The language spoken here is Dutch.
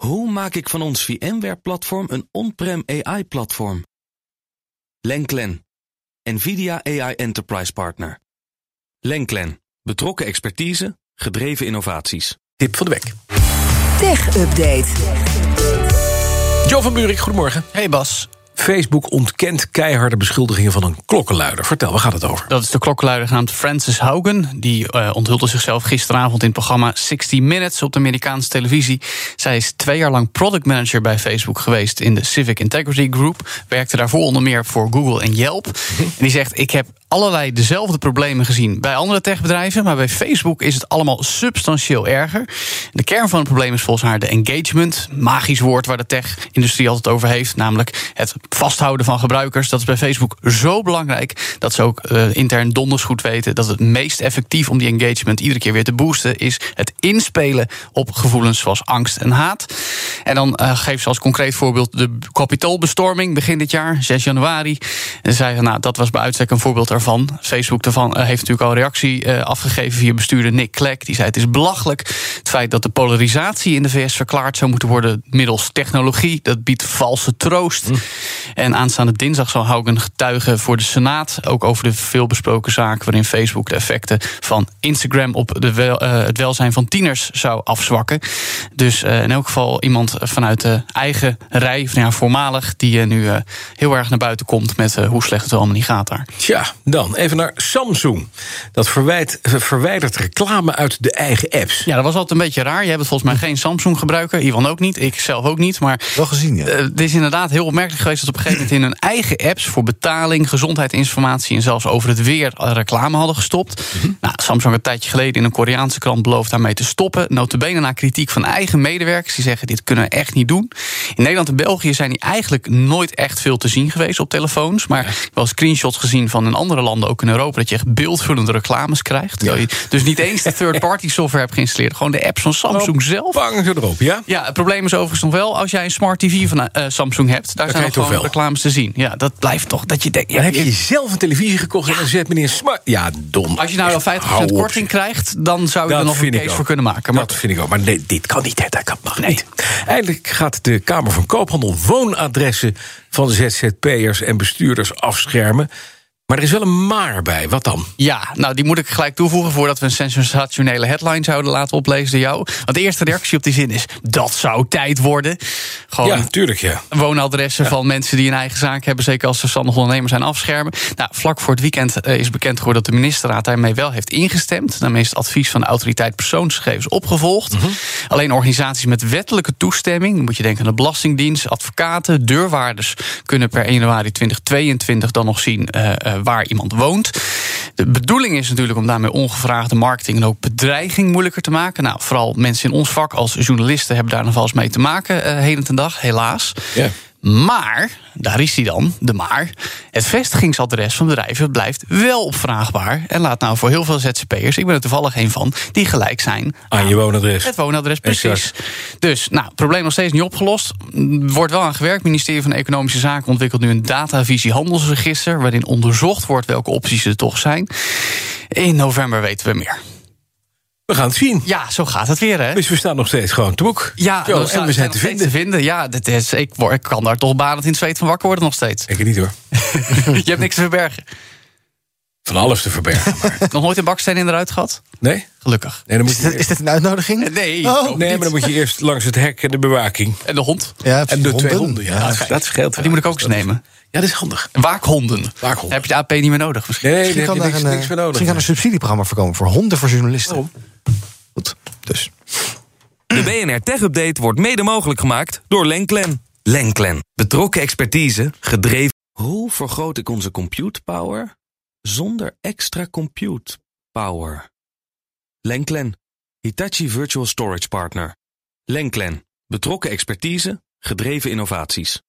Hoe maak ik van ons VMware-platform een on-prem AI-platform? Lenklen, NVIDIA AI Enterprise Partner. Lenklen, betrokken expertise, gedreven innovaties. Tip van de week. Tech Update. Jo van Buurik, goedemorgen. Hey Bas. Facebook ontkent keiharde beschuldigingen van een klokkenluider. Vertel, waar gaat het over? Dat is de klokkenluider genaamd Frances Haugen. Die uh, onthulde zichzelf gisteravond in het programma 60 Minutes op de Amerikaanse televisie. Zij is twee jaar lang product manager bij Facebook geweest in de Civic Integrity Group. Werkte daarvoor onder meer voor Google en Yelp. En die zegt: Ik heb allerlei dezelfde problemen gezien bij andere techbedrijven. Maar bij Facebook is het allemaal substantieel erger. De kern van het probleem is volgens haar de engagement. Magisch woord waar de tech-industrie altijd over heeft. Namelijk het vasthouden van gebruikers. Dat is bij Facebook zo belangrijk. Dat ze ook uh, intern donders goed weten. Dat het meest effectief om die engagement iedere keer weer te boosten. is het inspelen op gevoelens zoals angst en haat. En dan uh, geeft ze als concreet voorbeeld de kapitoolbestorming begin dit jaar, 6 januari. En zei nou, dat was bij uitstek een voorbeeld daarvan. Facebook daarvan uh, heeft natuurlijk al reactie uh, afgegeven via bestuurder Nick Clegg. Die zei: Het is belachelijk. Het feit dat de polarisatie in de VS verklaard zou moeten worden middels technologie, dat biedt valse troost. Mm. En aanstaande dinsdag zal Haugen getuigen voor de Senaat. Ook over de veelbesproken zaak waarin Facebook de effecten van Instagram op de wel, uh, het welzijn van tieners zou afzwakken. Dus in elk geval iemand vanuit de eigen rij, van ja, voormalig, die nu heel erg naar buiten komt met hoe slecht het allemaal niet gaat daar. Tja, dan even naar Samsung. Dat verwijt, verwijdert reclame uit de eigen apps. Ja, dat was altijd een beetje raar. Je hebt volgens mij geen Samsung-gebruiker. Ivan ook niet. Ik zelf ook niet. Maar wel gezien, ja. Uh, het is inderdaad heel opmerkelijk geweest dat op gegeven moment in hun eigen apps voor betaling, gezondheidsinformatie en zelfs over het weer reclame hadden gestopt. Mm -hmm. nou, Samsung een tijdje geleden in een Koreaanse krant beloofd daarmee te stoppen. Notabene na kritiek van eigen medewerkers die zeggen dit kunnen we echt niet doen. In Nederland en België zijn die eigenlijk nooit echt veel te zien geweest op telefoons. Maar ja. wel screenshots gezien van in andere landen, ook in Europa, dat je echt beeldvullende reclames krijgt. Ja. Je dus niet eens de third-party software hebt geïnstalleerd, gewoon de apps van Samsung oh, zelf. Bang ze erop, ja? Ja, het probleem is overigens nog wel, als jij een smart TV van uh, Samsung hebt, daar dat zijn nog gewoon wel. reclames te zien. Ja, dat blijft toch dat je denkt. Ja, heb je zelf een televisie gekocht en dan zet meneer smart. Ja, dom. Als je nou al 50% korting krijgt, dan zou je dat er nog een case voor kunnen maken. Maar dat vind ik ook. Maar nee, dit kan niet, hè. dat kan mag nee. niet. Eindelijk gaat de Kamer van Koophandel woonadressen van ZZP'ers en bestuurders afschermen. Maar er is wel een maar bij. Wat dan? Ja, nou die moet ik gelijk toevoegen voordat we een sensationele headline zouden laten oplezen door jou. Want de eerste reactie op die zin is: dat zou tijd worden. Gewoon ja, tuurlijk, ja. Woonadressen ja. van mensen die een eigen zaak hebben, zeker als zelfstandig ondernemers zijn, afschermen. Nou, vlak voor het weekend uh, is bekend geworden dat de ministerraad daarmee wel heeft ingestemd. Daarmee is het advies van de autoriteit persoonsgegevens opgevolgd. Mm -hmm. Alleen organisaties met wettelijke toestemming, dan moet je denken aan de Belastingdienst, advocaten, deurwaarders, kunnen per 1 januari 2022 dan nog zien. Uh, waar iemand woont. De bedoeling is natuurlijk om daarmee ongevraagde marketing en ook bedreiging moeilijker te maken. Nou, vooral mensen in ons vak als journalisten hebben daar nog wel eens mee te maken, uh, heden ten dag, helaas. Ja. Maar, daar is hij dan, de maar. Het vestigingsadres van bedrijven blijft wel opvraagbaar. En laat nou voor heel veel ZZP'ers, ik ben er toevallig een van, die gelijk zijn aan je woonadres. Het woonadres, precies. Exact. Dus, nou, het probleem nog steeds niet opgelost. Wordt wel aan gewerkt. Het ministerie van Economische Zaken ontwikkelt nu een datavisie handelsregister. waarin onderzocht wordt welke opties er toch zijn. In november weten we meer. We gaan het zien. Ja, zo gaat het weer, hè? Dus we staan nog steeds gewoon te boek. Ja, Zo, we en we zijn te nog vinden. te vinden. Ja, dit is, ik, word, ik kan daar toch banend in het zweet van wakker worden nog steeds. Ik niet hoor. Je hebt niks te verbergen. Van alles te verbergen. Maar. Nog nooit een baksteen in eruit gehad? Nee? Gelukkig. Nee, dan moet Is je dit, is dit een uitnodiging? Nee. Oh, nee, maar dan moet je eerst langs het hek en de bewaking. En de hond? Ja, En de twee honden. Ja, dat, dat scheelt. Die moet ik ook eens nemen. Ja, dat is handig. Waakhonden. Waakhonden. Dan heb je de AP niet meer nodig misschien. Nee, Misschien daar kan heb je daar niks, een, niks eh, meer nodig. misschien kan er een subsidieprogramma voor komen voor honden voor journalisten. Waarom? Dus. De BNR Tech Update wordt mede mogelijk gemaakt door Lenklen. Lenklen. Betrokken expertise, gedreven. Hoe vergroot ik onze compute power zonder extra compute power? Lenklen. Hitachi Virtual Storage Partner. Lenklen. Betrokken expertise, gedreven innovaties.